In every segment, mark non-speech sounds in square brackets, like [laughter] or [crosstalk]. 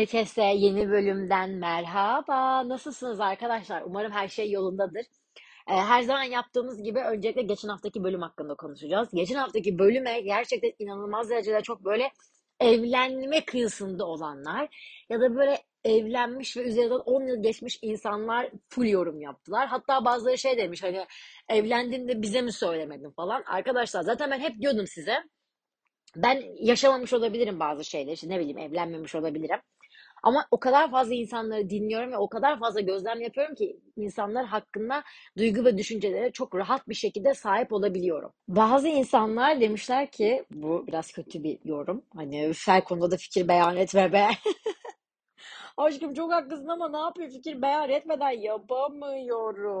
Herkese yeni bölümden merhaba. Nasılsınız arkadaşlar? Umarım her şey yolundadır. Ee, her zaman yaptığımız gibi öncelikle geçen haftaki bölüm hakkında konuşacağız. Geçen haftaki bölüme gerçekten inanılmaz derecede çok böyle evlenme kıyısında olanlar ya da böyle evlenmiş ve üzerinden 10 yıl geçmiş insanlar full yorum yaptılar. Hatta bazıları şey demiş hani evlendiğinde bize mi söylemedin falan. Arkadaşlar zaten ben hep diyordum size ben yaşamamış olabilirim bazı şeyleri. İşte ne bileyim evlenmemiş olabilirim. Ama o kadar fazla insanları dinliyorum ve o kadar fazla gözlem yapıyorum ki insanlar hakkında duygu ve düşüncelere çok rahat bir şekilde sahip olabiliyorum. Bazı insanlar demişler ki bu biraz kötü bir yorum. Hani her konuda da fikir beyan etme be. [laughs] Aşkım çok haklısın ama ne yapıyor fikir beyan etmeden yapamıyorum.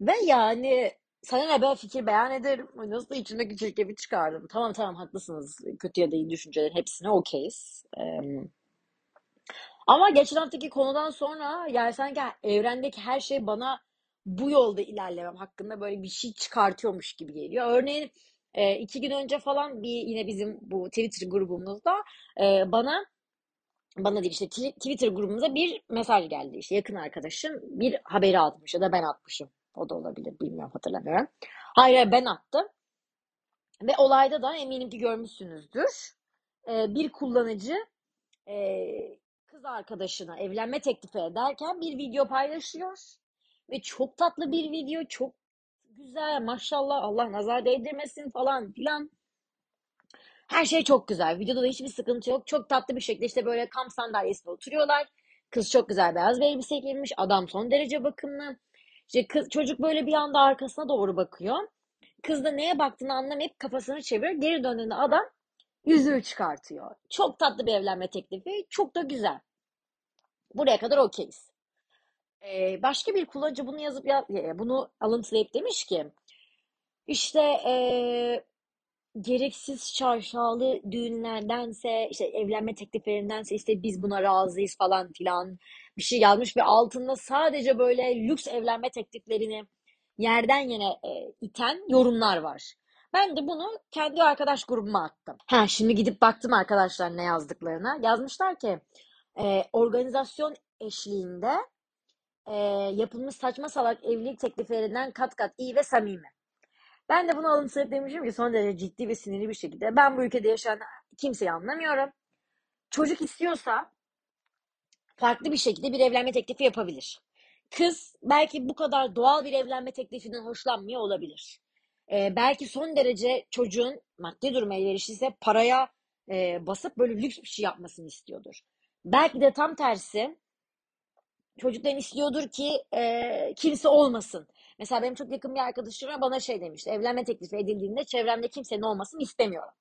Ve yani sana ne ben fikir beyan ederim. Nasıl içimdeki çirkefi çıkardım. Tamam tamam haklısınız. Kötü ya da iyi düşüncelerin hepsine okeyiz. Ee, ama geçen haftaki konudan sonra yani sanki evrendeki her şey bana bu yolda ilerlemem hakkında böyle bir şey çıkartıyormuş gibi geliyor. Örneğin e, iki gün önce falan bir yine bizim bu Twitter grubumuzda e, bana bana değil işte Twitter grubumuza bir mesaj geldi. İşte yakın arkadaşım bir haberi atmış ya da ben atmışım. O da olabilir bilmiyorum hatırlamıyorum. Hayır ben attım. Ve olayda da eminim ki görmüşsünüzdür. Ee, bir kullanıcı e, kız arkadaşına evlenme teklifi ederken bir video paylaşıyor. Ve çok tatlı bir video. Çok güzel maşallah Allah nazar değdirmesin falan filan. Her şey çok güzel. Videoda da hiçbir sıkıntı yok. Çok tatlı bir şekilde işte böyle kamp sandalyesinde oturuyorlar. Kız çok güzel beyaz bir elbise giymiş. Adam son derece bakımlı. İşte kız, çocuk böyle bir anda arkasına doğru bakıyor. Kız da neye baktığını anlamayıp kafasını çeviriyor. Geri döndüğünde adam yüzüğü çıkartıyor. Çok tatlı bir evlenme teklifi. Çok da güzel. Buraya kadar okeyiz. Ee, başka bir kullanıcı bunu yazıp ya, bunu alıntılayıp demiş ki işte ee, gereksiz şarşalı düğünlerdense işte evlenme tekliflerindense işte biz buna razıyız falan filan bir şey yazmış ve altında sadece böyle lüks evlenme tekliflerini yerden yere e, iten yorumlar var. Ben de bunu kendi arkadaş grubuma attım. Ha şimdi gidip baktım arkadaşlar ne yazdıklarına. Yazmışlar ki e, organizasyon eşliğinde e, yapılmış saçma salak evlilik tekliflerinden kat kat iyi ve samimi. Ben de bunu alımsayıp demişim ki son derece ciddi ve sinirli bir şekilde ben bu ülkede yaşayan kimseyi anlamıyorum. Çocuk istiyorsa farklı bir şekilde bir evlenme teklifi yapabilir. Kız belki bu kadar doğal bir evlenme teklifinden hoşlanmıyor olabilir. Ee, belki son derece çocuğun maddi durumu elverişliyse paraya e, basıp böyle lüks bir şey yapmasını istiyordur. Belki de tam tersi çocukların istiyordur ki e, kimse olmasın. Mesela benim çok yakın bir arkadaşım bana şey demişti. Evlenme teklifi edildiğinde çevremde kimsenin olmasını istemiyorum.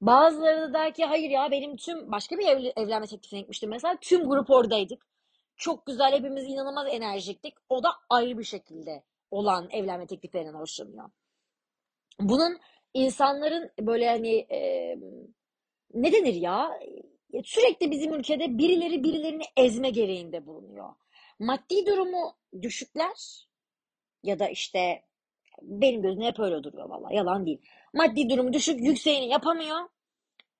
Bazıları da der ki hayır ya benim tüm başka bir ev, evlenme teklifine gitmiştim mesela. Tüm grup oradaydık. Çok güzel hepimiz inanılmaz enerjiktik. O da ayrı bir şekilde olan evlenme tekliflerinden hoşlanıyor. Bunun insanların böyle hani e, ne denir ya? Sürekli bizim ülkede birileri birilerini ezme gereğinde bulunuyor. Maddi durumu düşükler ya da işte benim gözümde hep öyle duruyor valla yalan değil. Maddi durumu düşük yükseğini yapamıyor.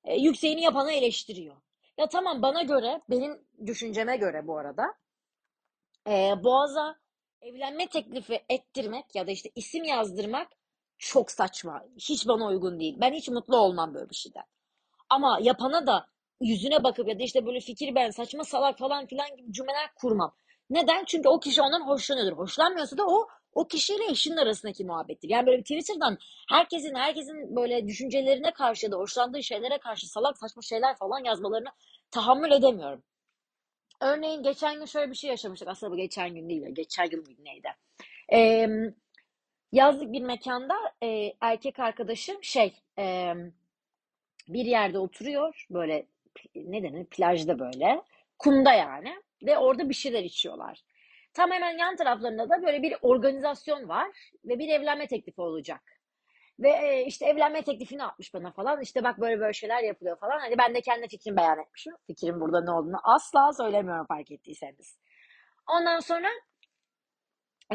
E, yükseğini yapanı eleştiriyor. Ya tamam bana göre benim düşünceme göre bu arada e, Boğaz'a evlenme teklifi ettirmek ya da işte isim yazdırmak çok saçma. Hiç bana uygun değil. Ben hiç mutlu olmam böyle bir şeyden. Ama yapana da yüzüne bakıp ya da işte böyle fikir ben saçma salak falan filan gibi cümleler kurmam. Neden? Çünkü o kişi ondan hoşlanıyordur. Hoşlanmıyorsa da o o kişiyle eşinin arasındaki muhabbettir. Yani böyle bir Twitter'dan herkesin herkesin böyle düşüncelerine karşı ya da hoşlandığı şeylere karşı salak saçma şeyler falan yazmalarını tahammül edemiyorum. Örneğin geçen gün şöyle bir şey yaşamıştık. Aslında bu geçen gün değil. Geçen yıl mıydı neydi? Ee, yazlık bir mekanda e, erkek arkadaşım şey e, bir yerde oturuyor. Böyle ne denir plajda böyle. Kumda yani. Ve orada bir şeyler içiyorlar. Tam hemen yan taraflarında da böyle bir organizasyon var ve bir evlenme teklifi olacak. Ve e, işte evlenme teklifini atmış bana falan. İşte bak böyle böyle şeyler yapılıyor falan. Hani ben de kendi fikrimi beyan etmişim. Fikrim burada ne olduğunu asla söylemiyorum fark ettiyseniz. Ondan sonra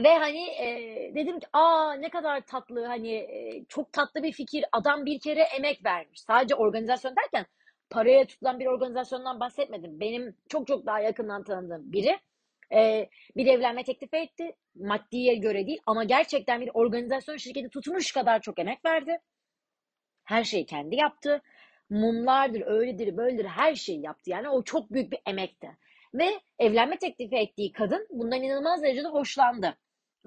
ve hani e, dedim ki aa ne kadar tatlı hani e, çok tatlı bir fikir. Adam bir kere emek vermiş. Sadece organizasyon derken paraya tutulan bir organizasyondan bahsetmedim. Benim çok çok daha yakından tanıdığım biri e, bir evlenme teklif etti. Maddiye göre değil ama gerçekten bir organizasyon şirketi tutmuş kadar çok emek verdi. Her şeyi kendi yaptı. Mumlardır, öyledir, böyledir her şeyi yaptı. Yani o çok büyük bir emekti. Ve evlenme teklifi ettiği kadın bundan inanılmaz derecede hoşlandı.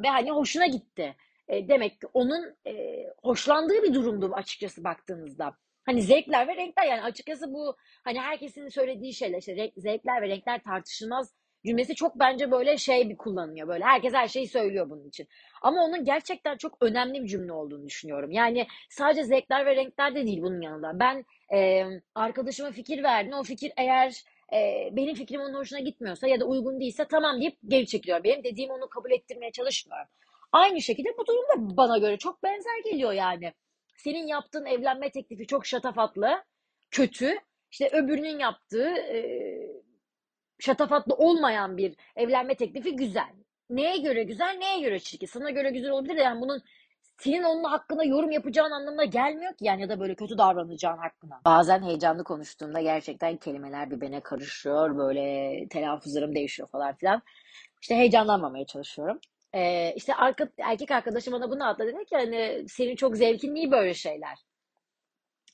Ve hani hoşuna gitti. E, demek ki onun e, hoşlandığı bir durumdu açıkçası baktığınızda. Hani zevkler ve renkler yani açıkçası bu hani herkesin söylediği şeyler işte zevkler ve renkler tartışılmaz cümlesi çok bence böyle şey bir kullanılıyor. Böyle herkes her şeyi söylüyor bunun için. Ama onun gerçekten çok önemli bir cümle olduğunu düşünüyorum. Yani sadece zevkler ve renkler de değil bunun yanında. Ben e, arkadaşıma fikir verdim. O fikir eğer e, benim fikrim onun hoşuna gitmiyorsa ya da uygun değilse tamam deyip geri çekiliyor. Benim dediğim onu kabul ettirmeye çalışmıyorum. Aynı şekilde bu durum da bana göre çok benzer geliyor yani. Senin yaptığın evlenme teklifi çok şatafatlı, kötü. İşte öbürünün yaptığı e, şatafatlı olmayan bir evlenme teklifi güzel. Neye göre güzel, neye göre çirkin? Sana göre güzel olabilir yani bunun senin onun hakkında yorum yapacağın anlamına gelmiyor ki yani ya da böyle kötü davranacağın hakkında. Bazen heyecanlı konuştuğumda gerçekten kelimeler birbirine karışıyor. Böyle telaffuzlarım değişiyor falan filan. İşte heyecanlanmamaya çalışıyorum. Ee, işte arka, erkek arkadaşım bana bunu atladı dedi ki hani senin çok zevkin değil böyle şeyler.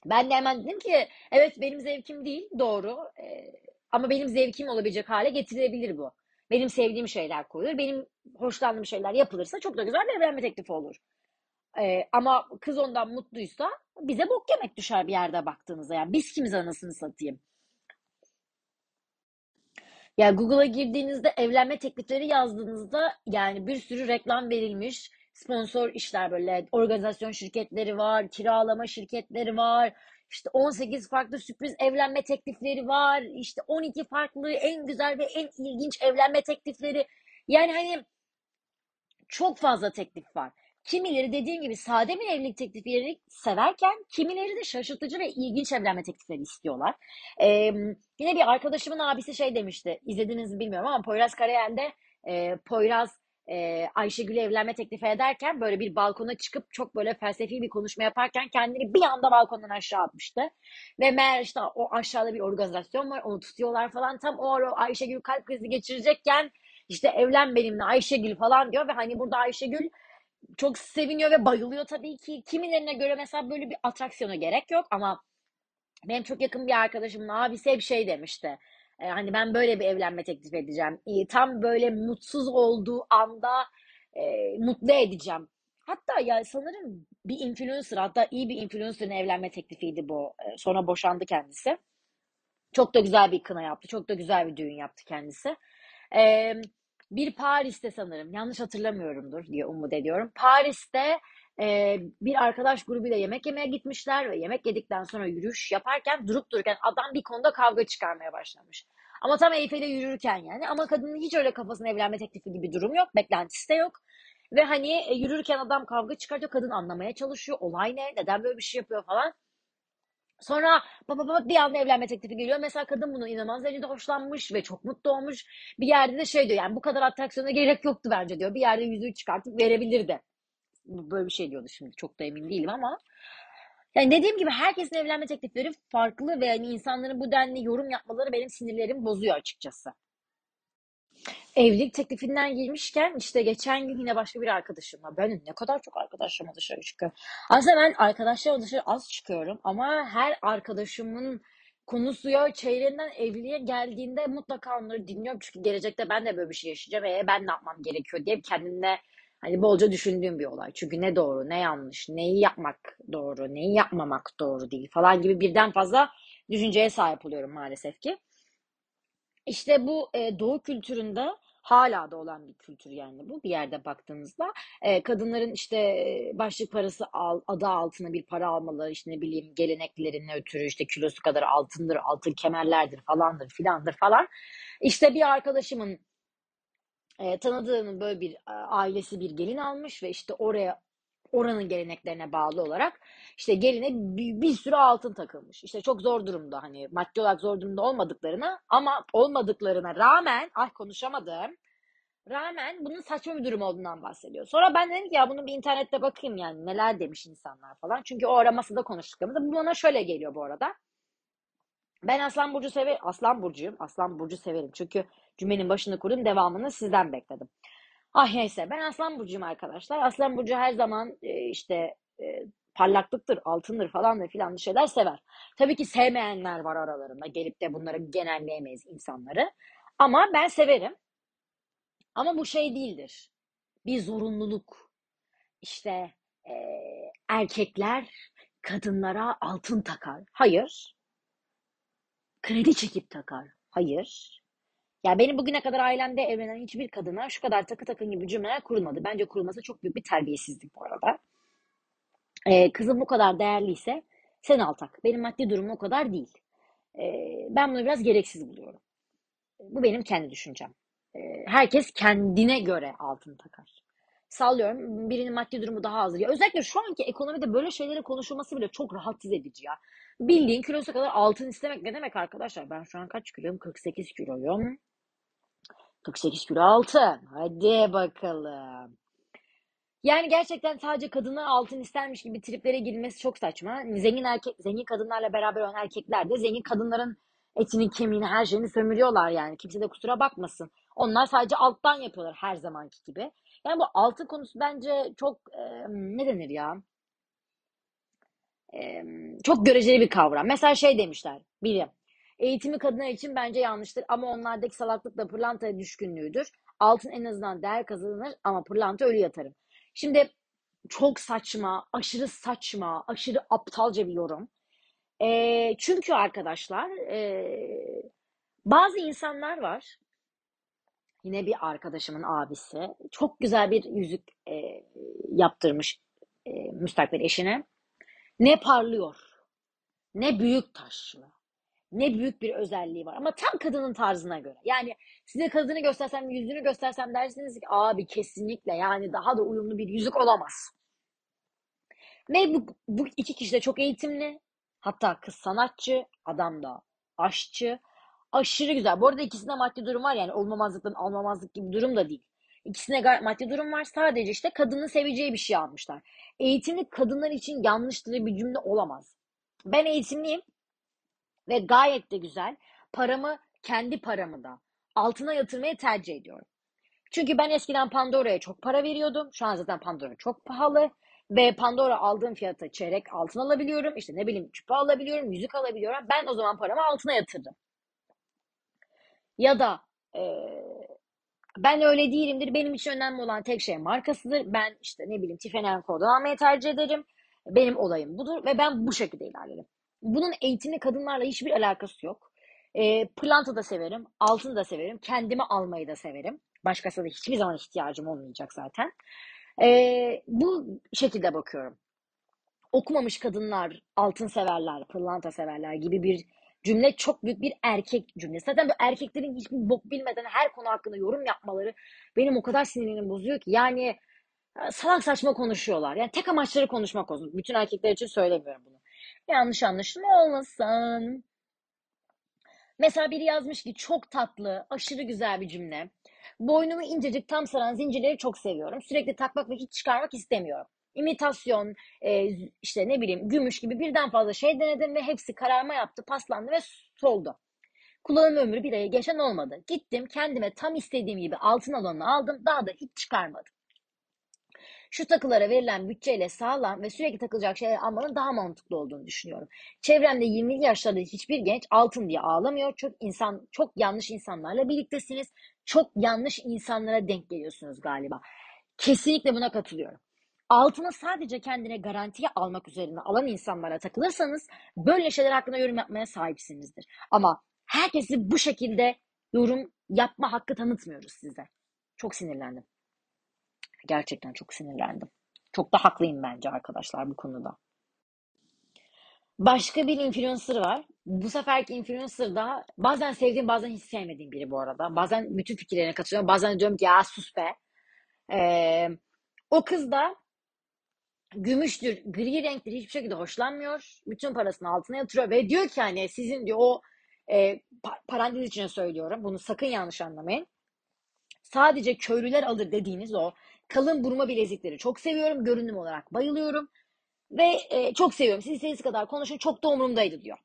Ben de hemen dedim ki evet benim zevkim değil doğru. Ee, ama benim zevkim olabilecek hale getirilebilir bu. Benim sevdiğim şeyler koyulur. Benim hoşlandığım şeyler yapılırsa çok da güzel bir evlenme teklifi olur. Ee, ama kız ondan mutluysa bize bok yemek düşer bir yerde baktığınızda. Yani biz kimiz anasını satayım. Ya Google'a girdiğinizde evlenme teklifleri yazdığınızda yani bir sürü reklam verilmiş. Sponsor işler böyle organizasyon şirketleri var, kiralama şirketleri var. İşte 18 farklı sürpriz evlenme teklifleri var. İşte 12 farklı en güzel ve en ilginç evlenme teklifleri. Yani hani çok fazla teklif var. Kimileri dediğim gibi sade bir evlilik teklifleri severken kimileri de şaşırtıcı ve ilginç evlenme teklifleri istiyorlar. Ee, yine bir arkadaşımın abisi şey demişti. İzlediniz mi bilmiyorum ama Poyraz Karayel'de e, Poyraz e, Ayşegül'e evlenme teklifi ederken böyle bir balkona çıkıp çok böyle felsefi bir konuşma yaparken kendini bir anda balkondan aşağı atmıştı. Ve meğer işte o aşağıda bir organizasyon var onu tutuyorlar falan. Tam o ara Ayşegül kalp krizi geçirecekken işte evlen benimle Ayşegül falan diyor ve hani burada Ayşegül çok seviniyor ve bayılıyor tabii ki. Kimilerine göre mesela böyle bir atraksiyona gerek yok ama benim çok yakın bir arkadaşımın abisi hep şey demişti. E, hani ben böyle bir evlenme teklif edeceğim. E, tam böyle mutsuz olduğu anda e, mutlu edeceğim. Hatta ya sanırım bir influencer hatta iyi bir influencer'ın evlenme teklifiydi bu. E, sonra boşandı kendisi. Çok da güzel bir kına yaptı. Çok da güzel bir düğün yaptı kendisi. E, bir Paris'te sanırım yanlış hatırlamıyorumdur diye umut ediyorum. Paris'te e, bir arkadaş grubuyla yemek yemeye gitmişler ve yemek yedikten sonra yürüyüş yaparken durup dururken adam bir konuda kavga çıkarmaya başlamış. Ama tam Eyfel'e yürürken yani ama kadının hiç öyle kafasına evlenme teklifi gibi durum yok. Beklentisi de yok. Ve hani e, yürürken adam kavga çıkartıyor. Kadın anlamaya çalışıyor. Olay ne? Neden böyle bir şey yapıyor falan. Sonra baba baba bir anda evlenme teklifi geliyor. Mesela kadın bunu inanılmaz derecede hoşlanmış ve çok mutlu olmuş. Bir yerde de şey diyor yani bu kadar atraksiyona gerek yoktu bence diyor. Bir yerde yüzüğü çıkartıp verebilirdi. Böyle bir şey diyordu şimdi çok da emin değilim ama. Yani dediğim gibi herkesin evlenme teklifleri farklı ve yani insanların bu denli yorum yapmaları benim sinirlerimi bozuyor açıkçası. Evlilik teklifinden girmişken işte geçen gün yine başka bir arkadaşımla ben ne kadar çok arkadaşlarımla dışarı çıkıyorum. Aslında ben arkadaşlarımla dışarı az çıkıyorum ama her arkadaşımın konusu ya çeyrenden evliliğe geldiğinde mutlaka onları dinliyorum. Çünkü gelecekte ben de böyle bir şey yaşayacağım ve ben ne yapmam gerekiyor diye kendimle hani bolca düşündüğüm bir olay. Çünkü ne doğru ne yanlış, neyi yapmak doğru, neyi yapmamak doğru değil falan gibi birden fazla düşünceye sahip oluyorum maalesef ki. İşte bu e, doğu kültüründe hala da olan bir kültür yani bu bir yerde baktığınızda. E, kadınların işte başlık parası al, adı altına bir para almaları işte ne bileyim geleneklerine ötürü işte kilosu kadar altındır altın kemerlerdir falandır filandır falan. İşte bir arkadaşımın e, tanıdığının böyle bir ailesi bir gelin almış ve işte oraya oranın geleneklerine bağlı olarak işte geline bir, bir sürü altın takılmış. İşte çok zor durumda hani maddi olarak zor durumda olmadıklarına ama olmadıklarına rağmen ay konuşamadım. Rağmen bunun saçma bir durum olduğundan bahsediyor. Sonra ben dedim ki ya bunu bir internette bakayım yani neler demiş insanlar falan. Çünkü o ara masada konuştuklarımızda bu bana şöyle geliyor bu arada. Ben Aslan Burcu sever, Aslan Burcuyum. Aslan Burcu severim. Çünkü cümlenin başını kurdum, devamını sizden bekledim. Ah neyse ben Aslan Burcuyum arkadaşlar. Aslan Burcu her zaman e, işte e, parlaklıktır, altındır falan da filan şeyler sever. Tabii ki sevmeyenler var aralarında. Gelip de bunları genelleyemeyiz insanları. Ama ben severim. Ama bu şey değildir. Bir zorunluluk. İşte e, erkekler kadınlara altın takar. Hayır. Kredi çekip takar. Hayır. Ya benim bugüne kadar ailemde evlenen hiçbir kadına şu kadar takı takın gibi cümleler kurulmadı. Bence kurulması çok büyük bir terbiyesizlik bu arada. Ee, kızım bu kadar değerliyse sen al tak. Benim maddi durumum o kadar değil. Ee, ben bunu biraz gereksiz buluyorum. Bu benim kendi düşüncem. Ee, herkes kendine göre altın takar. Sallıyorum birinin maddi durumu daha azdır. Ya özellikle şu anki ekonomide böyle şeylerin konuşulması bile çok rahatsız edici ya. Bildiğin kilosu kadar altın istemek ne demek arkadaşlar? Ben şu an kaç kiloyum? 48 kiloyum. 48 kilo altın. Hadi bakalım. Yani gerçekten sadece kadınlar altın istermiş gibi triplere girmesi çok saçma. Zengin erkek, zengin kadınlarla beraber olan erkekler de zengin kadınların etini, kemiğini, her şeyini sömürüyorlar yani. Kimse de kusura bakmasın. Onlar sadece alttan yapıyorlar her zamanki gibi. Yani bu altın konusu bence çok e, ne denir ya? E, çok göreceli bir kavram. Mesela şey demişler. Biri. Eğitimi kadınlar için bence yanlıştır ama onlardaki salaklık da pırlantaya düşkünlüğüdür. Altın en azından değer kazanır ama pırlanta ölü yatarım. Şimdi çok saçma, aşırı saçma, aşırı aptalca bir yorum. E, çünkü arkadaşlar e, bazı insanlar var. Yine bir arkadaşımın abisi. Çok güzel bir yüzük e, yaptırmış e, müstakbel eşine. Ne parlıyor, ne büyük taşlı, ne büyük bir özelliği var. Ama tam kadının tarzına göre. Yani size kadını göstersem, yüzünü göstersem dersiniz ki abi kesinlikle yani daha da uyumlu bir yüzük olamaz. Ve bu, bu iki kişi de çok eğitimli. Hatta kız sanatçı, adam da aşçı. Aşırı güzel. Bu arada ikisinde maddi durum var yani olmamazlıktan almamazlık gibi durum da değil. İkisine gayet maddi durum var. Sadece işte kadının seveceği bir şey almışlar. Eğitimli kadınlar için yanlış bir cümle olamaz. Ben eğitimliyim ve gayet de güzel. Paramı kendi paramı da altına yatırmayı tercih ediyorum. Çünkü ben eskiden Pandora'ya çok para veriyordum. Şu an zaten Pandora çok pahalı. Ve Pandora aldığım fiyata çeyrek altın alabiliyorum. İşte ne bileyim küpe alabiliyorum, yüzük alabiliyorum. Ben o zaman paramı altına yatırdım. Ya da e, ben öyle değilimdir. Benim için önemli olan tek şey markasıdır. Ben işte ne bileyim Tiffany Co'dan almayı tercih ederim. Benim olayım budur ve ben bu şekilde ilerlerim. Bunun eğitimli kadınlarla hiçbir alakası yok. E, pırlanta da severim, altın da severim, kendime almayı da severim. Başkasına da hiçbir zaman ihtiyacım olmayacak zaten. E, bu şekilde bakıyorum. Okumamış kadınlar altın severler, pırlanta severler gibi bir cümle çok büyük bir erkek cümlesi. Zaten bu erkeklerin hiçbir bok bilmeden her konu hakkında yorum yapmaları benim o kadar sinirimi bozuyor ki. Yani salak saçma konuşuyorlar. Yani tek amaçları konuşmak olsun. Bütün erkekler için söylemiyorum bunu. Yanlış anlaşılma olmasın. Mesela biri yazmış ki çok tatlı, aşırı güzel bir cümle. Boynumu incecik tam saran zincirleri çok seviyorum. Sürekli takmak ve hiç çıkarmak istemiyorum. İmitasyon, e, işte ne bileyim gümüş gibi birden fazla şey denedim ve hepsi kararma yaptı, paslandı ve soldu. Kullanım ömrü bir aya geçen olmadı. Gittim kendime tam istediğim gibi altın alanını aldım. Daha da hiç çıkarmadım. Şu takılara verilen bütçeyle sağlam ve sürekli takılacak şeyler almanın daha mantıklı olduğunu düşünüyorum. Çevremde 20'li yaşlarda hiçbir genç altın diye ağlamıyor. Çok insan, çok yanlış insanlarla birliktesiniz. Çok yanlış insanlara denk geliyorsunuz galiba. Kesinlikle buna katılıyorum. Altını sadece kendine garantiye almak üzerine alan insanlara takılırsanız böyle şeyler hakkında yorum yapmaya sahipsinizdir. Ama herkesi bu şekilde yorum yapma hakkı tanıtmıyoruz size. Çok sinirlendim. Gerçekten çok sinirlendim. Çok da haklıyım bence arkadaşlar bu konuda. Başka bir influencer var. Bu seferki influencer da bazen sevdiğim bazen hiç sevmediğim biri bu arada. Bazen bütün fikirlerine katılıyorum. Bazen diyorum ki ya sus be. Ee, o kız da gümüştür, gri renktir hiçbir şekilde hoşlanmıyor. Bütün parasını altına yatırıyor ve diyor ki hani sizin diyor o e, parantez içine söylüyorum. Bunu sakın yanlış anlamayın. Sadece köylüler alır dediğiniz o kalın burma bilezikleri çok seviyorum. Görünüm olarak bayılıyorum. Ve e, çok seviyorum. Siz istediğiniz kadar konuşun. Çok da umurumdaydı diyor.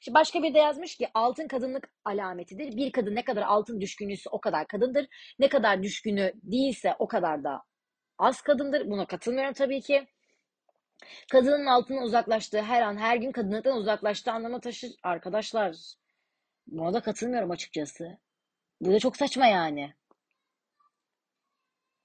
Şimdi başka bir de yazmış ki altın kadınlık alametidir. Bir kadın ne kadar altın düşkünüyse o kadar kadındır. Ne kadar düşkünü değilse o kadar da az kadındır. Buna katılmıyorum tabii ki. Kadının altından uzaklaştığı her an, her gün kadınlıktan uzaklaştığı anlama taşır. Arkadaşlar, buna da katılmıyorum açıkçası. Bu da çok saçma yani.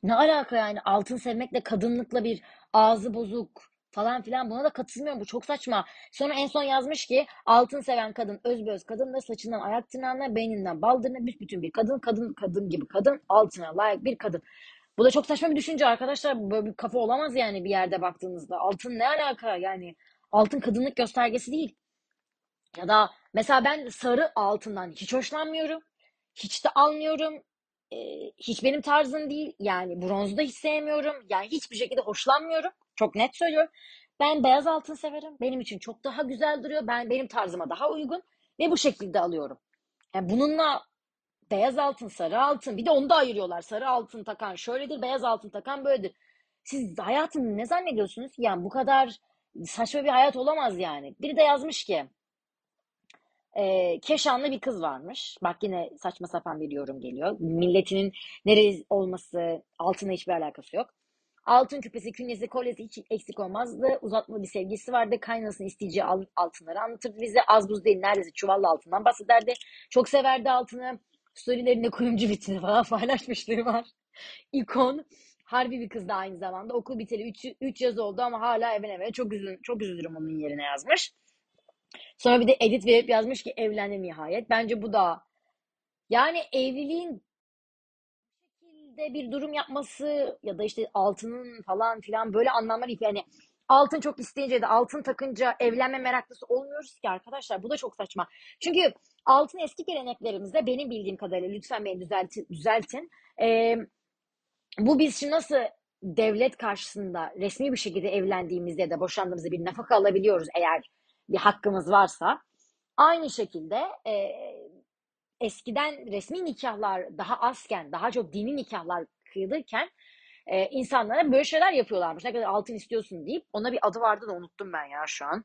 Ne alaka yani altın sevmekle kadınlıkla bir ağzı bozuk falan filan buna da katılmıyorum. Bu çok saçma. Sonra en son yazmış ki altın seven kadın özbeöz kadın da saçından ayak tırnağına beyninden baldırına büsbütün bir kadın kadın kadın gibi kadın altına layık bir kadın. Bu da çok saçma bir düşünce arkadaşlar. Böyle bir kafa olamaz yani bir yerde baktığınızda. Altın ne alaka yani? Altın kadınlık göstergesi değil. Ya da mesela ben sarı altından hiç hoşlanmıyorum. Hiç de almıyorum. Hiç benim tarzım değil. Yani bronzu da hiç sevmiyorum. Yani hiçbir şekilde hoşlanmıyorum. Çok net söylüyorum. Ben beyaz altın severim. Benim için çok daha güzel duruyor. Ben benim tarzıma daha uygun ve bu şekilde alıyorum. Yani bununla beyaz altın, sarı altın. Bir de onu da ayırıyorlar. Sarı altın takan şöyledir, beyaz altın takan böyledir. Siz hayatını ne zannediyorsunuz? Yani bu kadar saçma bir hayat olamaz yani. Biri de yazmış ki e, Keşanlı bir kız varmış. Bak yine saçma sapan bir yorum geliyor. Milletinin neresi olması altına hiçbir alakası yok. Altın küpesi, künyesi, kolyesi hiç eksik olmazdı. Uzatmalı bir sevgisi vardı. Kaynasını isteyeceği altınları anlatırdı bize. Az buz değil neredeyse çuvallı altından bahsederdi. Çok severdi altını. Storylerinde kuyumcu vitrini falan [laughs] paylaşmışlığı var. İkon. Harbi bir kız da aynı zamanda. Okul biteli 3 yaz oldu ama hala evlenemedi. Çok, üzül, çok üzülürüm onun yerine yazmış. Sonra bir de edit verip yazmış ki evlendi nihayet. Bence bu da yani evliliğin şekilde bir durum yapması ya da işte altının falan filan böyle anlamlar yani altın çok isteyince de altın takınca evlenme meraklısı olmuyoruz ki arkadaşlar. Bu da çok saçma. Çünkü altın eski geleneklerimizde benim bildiğim kadarıyla lütfen beni düzeltin. düzeltin. Ee, bu biz şimdi nasıl devlet karşısında resmi bir şekilde evlendiğimizde da boşandığımızda bir nafaka alabiliyoruz eğer bir hakkımız varsa. Aynı şekilde e, eskiden resmi nikahlar daha azken, daha çok dini nikahlar kıyılırken e, insanlara böyle şeyler yapıyorlarmış. Ne kadar altın istiyorsun deyip ona bir adı vardı da unuttum ben ya şu an.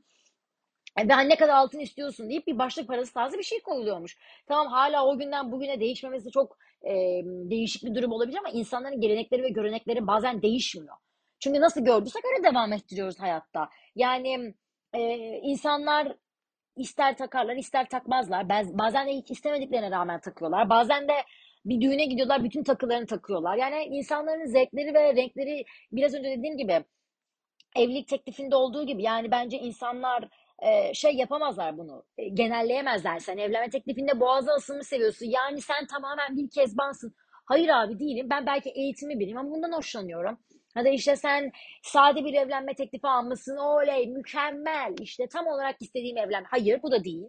E, ben ne kadar altın istiyorsun deyip bir başlık parası tarzı bir şey koyuluyormuş. Tamam hala o günden bugüne değişmemesi çok e, değişik bir durum olabilir ama insanların gelenekleri ve görenekleri bazen değişmiyor. Çünkü nasıl gördüysek öyle devam ettiriyoruz hayatta. Yani e, insanlar ister takarlar ister takmazlar. Bazen de hiç istemediklerine rağmen takıyorlar. Bazen de bir düğüne gidiyorlar bütün takılarını takıyorlar. Yani insanların zevkleri ve renkleri biraz önce dediğim gibi evlilik teklifinde olduğu gibi yani bence insanlar e, şey yapamazlar bunu. E, genelleyemezler. Sen evlenme teklifinde boğaza asılmış seviyorsun. Yani sen tamamen bir kezbansın. Hayır abi değilim. Ben belki eğitimi biriyim ama bundan hoşlanıyorum. Ya da işte sen sade bir evlenme teklifi almışsın. Oley mükemmel. İşte tam olarak istediğim evlenme. Hayır bu da değil.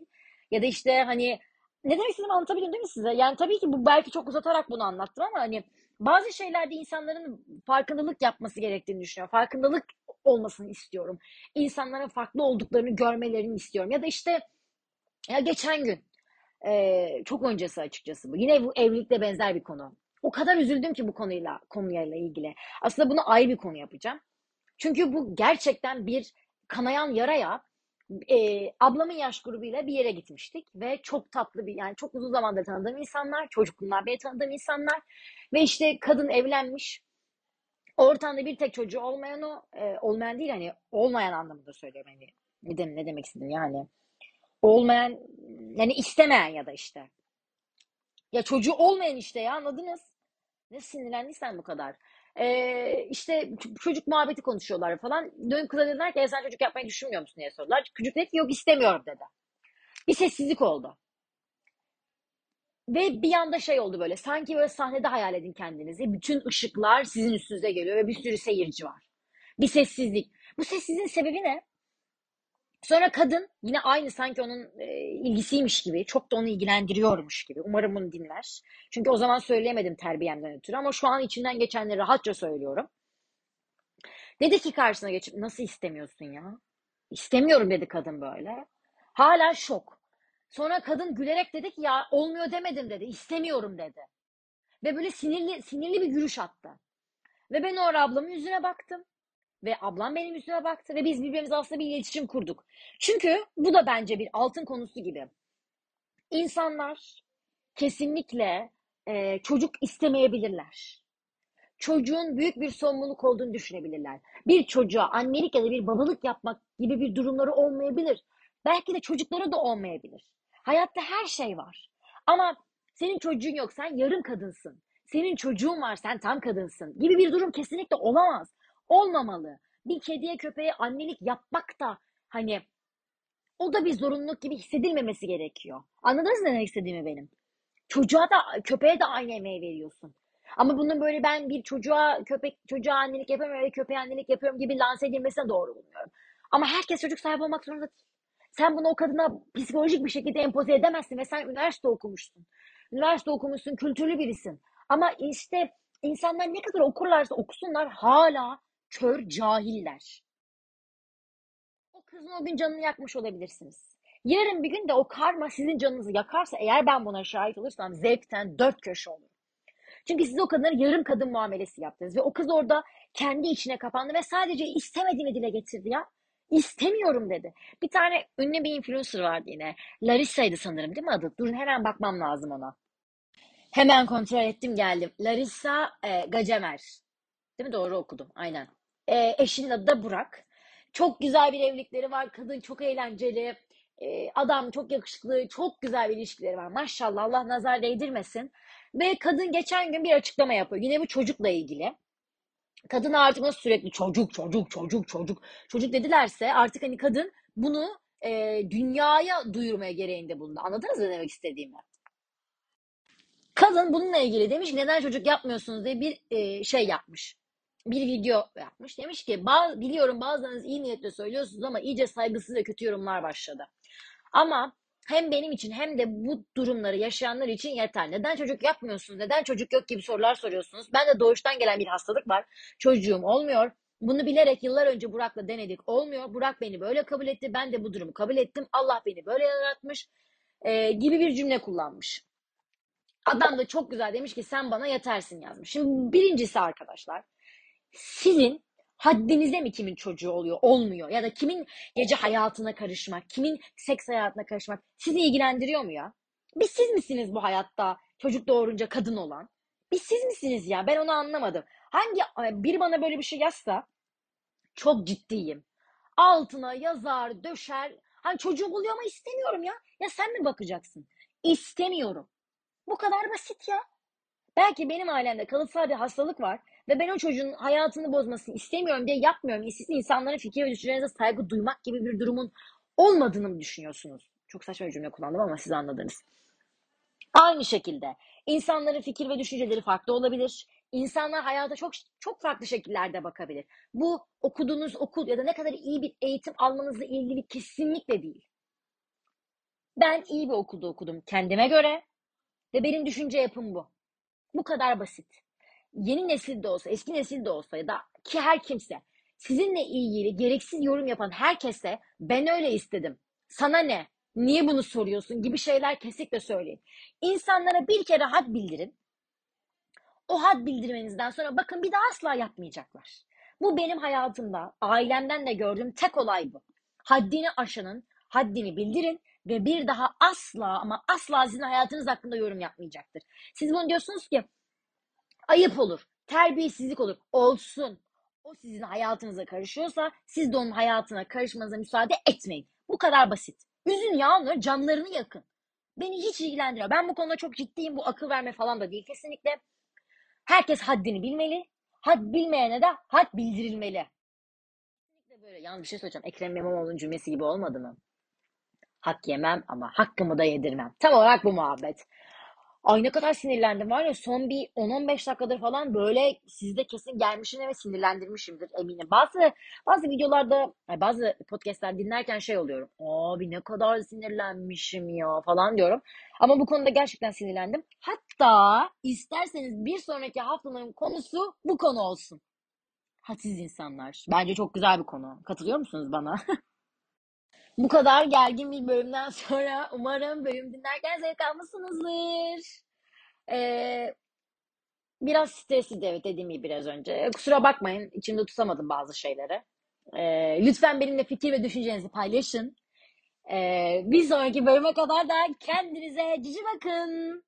Ya da işte hani ne demek istediğimi anlatabildim değil mi size? Yani tabii ki bu belki çok uzatarak bunu anlattım ama hani bazı şeylerde insanların farkındalık yapması gerektiğini düşünüyorum. Farkındalık olmasını istiyorum. İnsanların farklı olduklarını görmelerini istiyorum. Ya da işte ya geçen gün e, çok öncesi açıkçası bu. Yine bu evlilikle benzer bir konu. O kadar üzüldüm ki bu konuyla konuyla ilgili. Aslında bunu ayrı bir konu yapacağım. Çünkü bu gerçekten bir kanayan yaraya e, ablamın yaş grubuyla bir yere gitmiştik ve çok tatlı bir yani çok uzun zamandır tanıdığım insanlar, çocukluğumdan beri tanıdığım insanlar ve işte kadın evlenmiş. Ortamda bir tek çocuğu olmayan o, e, olmayan değil hani olmayan anlamında söylüyorum hani ne, dem ne demek istedim yani olmayan yani istemeyen ya da işte ya çocuğu olmayan işte ya anladınız? Ne sinirlendiysen bu kadar. Ee, işte çocuk muhabbeti konuşuyorlar falan. Dönüp kıza dediler ki e, sen çocuk yapmayı düşünmüyor musun diye sordular. Çocuk dedi ki yok istemiyorum dedi. Bir sessizlik oldu. Ve bir anda şey oldu böyle. Sanki böyle sahnede hayal edin kendinizi. Bütün ışıklar sizin üstünüze geliyor ve bir sürü seyirci var. Bir sessizlik. Bu sessizliğin sebebi ne? Sonra kadın yine aynı sanki onun e, ilgisiymiş gibi, çok da onu ilgilendiriyormuş gibi. Umarım bunu dinler. Çünkü o zaman söyleyemedim terbiyemden ötürü ama şu an içinden geçenleri rahatça söylüyorum. Dedi ki karşısına geçip nasıl istemiyorsun ya? İstemiyorum dedi kadın böyle. Hala şok. Sonra kadın gülerek dedi ki ya olmuyor demedim dedi. İstemiyorum dedi. Ve böyle sinirli sinirli bir gülüş attı. Ve ben o ablamın yüzüne baktım. Ve ablam benim yüzüme baktı ve biz birbirimize aslında bir iletişim kurduk. Çünkü bu da bence bir altın konusu gibi. İnsanlar kesinlikle e, çocuk istemeyebilirler. Çocuğun büyük bir sorumluluk olduğunu düşünebilirler. Bir çocuğa annelik ya da bir babalık yapmak gibi bir durumları olmayabilir. Belki de çocukları da olmayabilir. Hayatta her şey var. Ama senin çocuğun yok, sen yarım kadınsın. Senin çocuğun var, sen tam kadınsın gibi bir durum kesinlikle olamaz. Olmamalı. Bir kediye köpeğe annelik yapmak da hani o da bir zorunluluk gibi hissedilmemesi gerekiyor. Anladınız ne demek istediğimi benim? Çocuğa da köpeğe de aynı emeği veriyorsun. Ama bunun böyle ben bir çocuğa köpek çocuğa annelik yapıyorum ve köpeğe annelik yapıyorum gibi lanse edilmesine doğru bulmuyorum. Ama herkes çocuk sahibi olmak zorunda değil. Sen bunu o kadına psikolojik bir şekilde empoze edemezsin ve sen üniversite okumuşsun. Üniversite okumuşsun, kültürlü birisin. Ama işte insanlar ne kadar okurlarsa okusunlar hala kör cahiller. O kızın o gün canını yakmış olabilirsiniz. Yarın bir gün de o karma sizin canınızı yakarsa eğer ben buna şahit olursam zevkten dört köşe olur. Çünkü siz o kadınlara yarım kadın muamelesi yaptınız ve o kız orada kendi içine kapandı ve sadece istemediğini dile getirdi ya. İstemiyorum dedi. Bir tane ünlü bir influencer vardı yine. Larissa'ydı sanırım değil mi adı? Durun hemen bakmam lazım ona. Hemen kontrol ettim geldim. Larissa e, Gacemer. Değil mi? Doğru okudum. Aynen. E, eşinin adı da Burak. Çok güzel bir evlilikleri var. Kadın çok eğlenceli. E, adam çok yakışıklı. Çok güzel bir ilişkileri var. Maşallah Allah nazar değdirmesin. Ve kadın geçen gün bir açıklama yapıyor. Yine bu çocukla ilgili. Kadın artık nasıl sürekli çocuk, çocuk, çocuk, çocuk, çocuk dedilerse artık hani kadın bunu e, dünyaya duyurmaya gereğinde bulundu. Anladınız mı demek istediğimi? Kadın bununla ilgili demiş neden çocuk yapmıyorsunuz diye bir e, şey yapmış. Bir video yapmış. Demiş ki "Ba- biliyorum bazılarınız iyi niyetle söylüyorsunuz ama iyice saygısız ve kötü yorumlar başladı. Ama hem benim için hem de bu durumları yaşayanlar için yeter. Neden çocuk yapmıyorsunuz? Neden çocuk yok gibi sorular soruyorsunuz. Ben de doğuştan gelen bir hastalık var. Çocuğum olmuyor. Bunu bilerek yıllar önce Burak'la denedik. Olmuyor. Burak beni böyle kabul etti. Ben de bu durumu kabul ettim. Allah beni böyle yaratmış. e, gibi bir cümle kullanmış. Adam da çok güzel demiş ki sen bana yetersin yazmış. Şimdi birincisi arkadaşlar sizin haddinize mi kimin çocuğu oluyor, olmuyor ya da kimin gece hayatına karışmak, kimin seks hayatına karışmak sizi ilgilendiriyor mu ya? Bir siz misiniz bu hayatta çocuk doğurunca kadın olan? Bir siz misiniz ya? Ben onu anlamadım. Hangi biri bana böyle bir şey yazsa çok ciddiyim. Altına yazar, döşer. Hani çocuğum oluyor ama istemiyorum ya. Ya sen mi bakacaksın? İstemiyorum. Bu kadar basit ya. Belki benim ailemde kalıtsal bir hastalık var ve ben o çocuğun hayatını bozmasını istemiyorum diye yapmıyorum. Siz insanların fikir ve düşüncelerinize saygı duymak gibi bir durumun olmadığını mı düşünüyorsunuz? Çok saçma bir cümle kullandım ama siz anladınız. Aynı şekilde insanların fikir ve düşünceleri farklı olabilir. İnsanlar hayata çok çok farklı şekillerde bakabilir. Bu okuduğunuz okul ya da ne kadar iyi bir eğitim almanızla ilgili kesinlikle değil. Ben iyi bir okulda okudum kendime göre ve benim düşünce yapım bu. Bu kadar basit. Yeni nesil de olsa, eski nesil de olsa ya da ki her kimse sizinle ilgili gereksiz yorum yapan herkese ben öyle istedim. Sana ne? Niye bunu soruyorsun gibi şeyler kesinlikle söyleyin. İnsanlara bir kere had bildirin. O had bildirmenizden sonra bakın bir daha asla yapmayacaklar. Bu benim hayatımda, ailemden de gördüğüm tek olay bu. Haddini aşanın haddini bildirin ve bir daha asla ama asla sizin hayatınız hakkında yorum yapmayacaktır. Siz bunu diyorsunuz ki ayıp olur, terbiyesizlik olur. Olsun. O sizin hayatınıza karışıyorsa siz de onun hayatına karışmanıza müsaade etmeyin. Bu kadar basit. Üzün ya onları, canlarını yakın. Beni hiç ilgilendiriyor. Ben bu konuda çok ciddiyim. Bu akıl verme falan da değil kesinlikle. Herkes haddini bilmeli. Had bilmeyene de had bildirilmeli. Böyle yanlış bir şey söyleyeceğim. Ekrem İmamoğlu'nun cümlesi gibi olmadı mı? Hak yemem ama hakkımı da yedirmem. Tam olarak bu muhabbet. Ay ne kadar sinirlendim var ya son bir 10-15 dakikadır falan böyle sizde kesin gelmişim ve sinirlendirmişimdir eminim. Bazı bazı videolarda bazı podcastler dinlerken şey oluyorum. Abi ne kadar sinirlenmişim ya falan diyorum. Ama bu konuda gerçekten sinirlendim. Hatta isterseniz bir sonraki haftanın konusu bu konu olsun. Hadsiz insanlar. Bence çok güzel bir konu. Katılıyor musunuz bana? [laughs] Bu kadar gergin bir bölümden sonra umarım bölüm dinlerken zevk almışsınızdır. Ee, Biraz stresli evet dediğim gibi biraz önce. Kusura bakmayın içimde tutamadım bazı şeyleri. Ee, lütfen benimle fikir ve düşüncelerinizi paylaşın. Ee, bir sonraki bölüme kadar da kendinize cici bakın.